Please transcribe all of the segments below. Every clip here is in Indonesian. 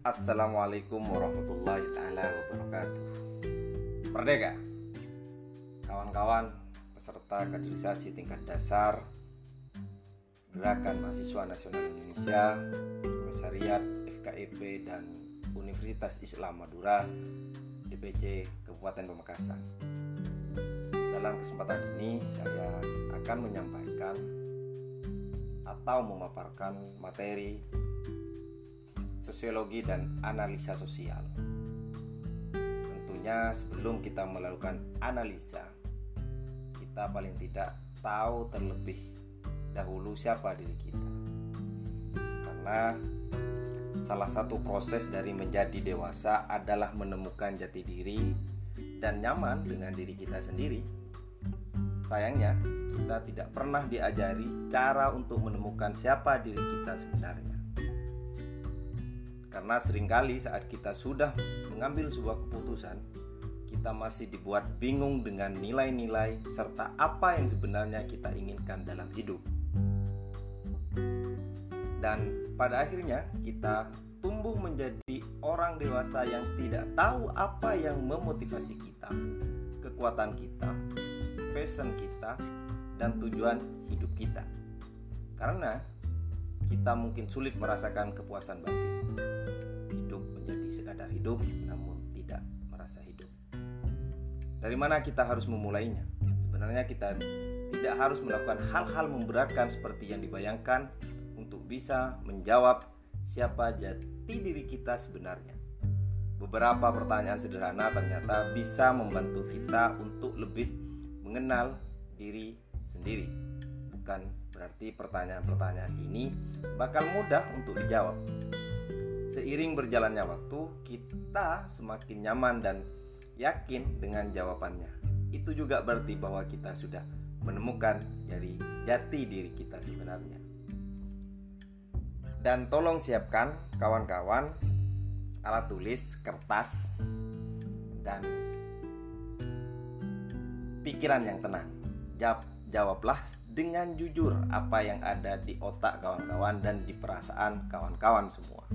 Assalamualaikum warahmatullahi taala wabarakatuh. Merdeka. Kawan-kawan peserta kaderisasi tingkat dasar Gerakan Mahasiswa Nasional Indonesia, Komisariat FKIP dan Universitas Islam Madura DPC Kabupaten Pamekasan. Dalam kesempatan ini saya akan menyampaikan atau memaparkan materi sosiologi dan analisa sosial. Tentunya sebelum kita melakukan analisa, kita paling tidak tahu terlebih dahulu siapa diri kita. Karena salah satu proses dari menjadi dewasa adalah menemukan jati diri dan nyaman dengan diri kita sendiri. Sayangnya, kita tidak pernah diajari cara untuk menemukan siapa diri kita sebenarnya. Karena sering kali saat kita sudah mengambil sebuah keputusan, kita masih dibuat bingung dengan nilai-nilai serta apa yang sebenarnya kita inginkan dalam hidup. Dan pada akhirnya kita tumbuh menjadi orang dewasa yang tidak tahu apa yang memotivasi kita, kekuatan kita, passion kita, dan tujuan hidup kita. Karena kita mungkin sulit merasakan kepuasan batin. Sekadar hidup namun tidak merasa hidup. Dari mana kita harus memulainya? Sebenarnya kita tidak harus melakukan hal-hal memberatkan seperti yang dibayangkan untuk bisa menjawab siapa jati diri kita sebenarnya. Beberapa pertanyaan sederhana ternyata bisa membantu kita untuk lebih mengenal diri sendiri. Bukan Berarti pertanyaan-pertanyaan ini bakal mudah untuk dijawab. Seiring berjalannya waktu, kita semakin nyaman dan yakin dengan jawabannya. Itu juga berarti bahwa kita sudah menemukan jati diri kita sebenarnya. Dan tolong siapkan kawan-kawan alat tulis, kertas, dan pikiran yang tenang. Jawab, jawablah dengan jujur apa yang ada di otak kawan-kawan dan di perasaan kawan-kawan semua.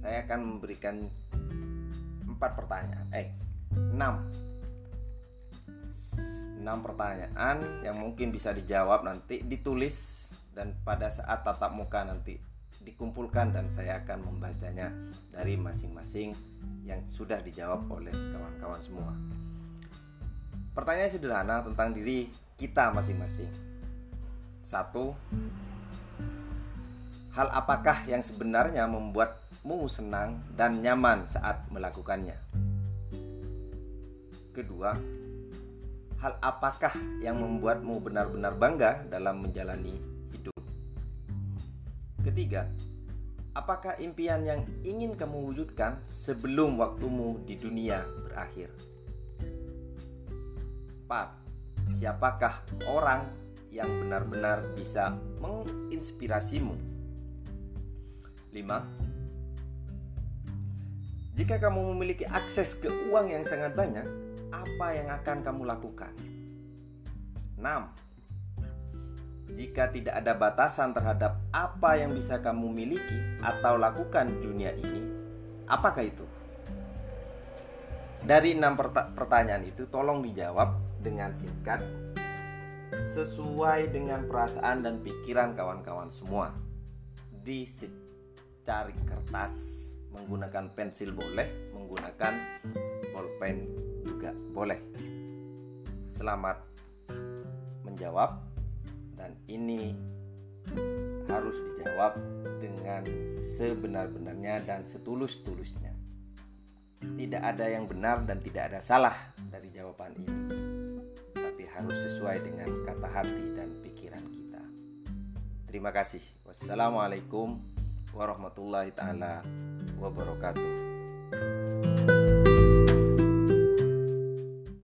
Saya akan memberikan empat pertanyaan, eh enam, enam pertanyaan yang mungkin bisa dijawab nanti ditulis dan pada saat tatap muka nanti dikumpulkan dan saya akan membacanya dari masing-masing yang sudah dijawab oleh kawan-kawan semua. Pertanyaan sederhana tentang diri kita masing-masing. Satu, hal apakah yang sebenarnya membuatmu senang dan nyaman saat melakukannya? Kedua, hal apakah yang membuatmu benar-benar bangga dalam menjalani hidup? Ketiga, apakah impian yang ingin kamu wujudkan sebelum waktumu di dunia berakhir? 4 siapakah orang yang benar-benar bisa menginspirasimu. 5. Jika kamu memiliki akses ke uang yang sangat banyak, apa yang akan kamu lakukan? 6. Jika tidak ada batasan terhadap apa yang bisa kamu miliki atau lakukan di dunia ini, apakah itu? Dari enam pertanyaan itu, tolong dijawab dengan singkat sesuai dengan perasaan dan pikiran kawan-kawan semua. Di secari kertas menggunakan pensil boleh, menggunakan bolpen juga boleh. Selamat menjawab dan ini harus dijawab dengan sebenar-benarnya dan setulus-tulusnya. Tidak ada yang benar dan tidak ada salah dari jawaban ini, tapi harus sesuai dengan kata hati dan pikiran kita. Terima kasih. Wassalamualaikum warahmatullahi taala wabarakatuh.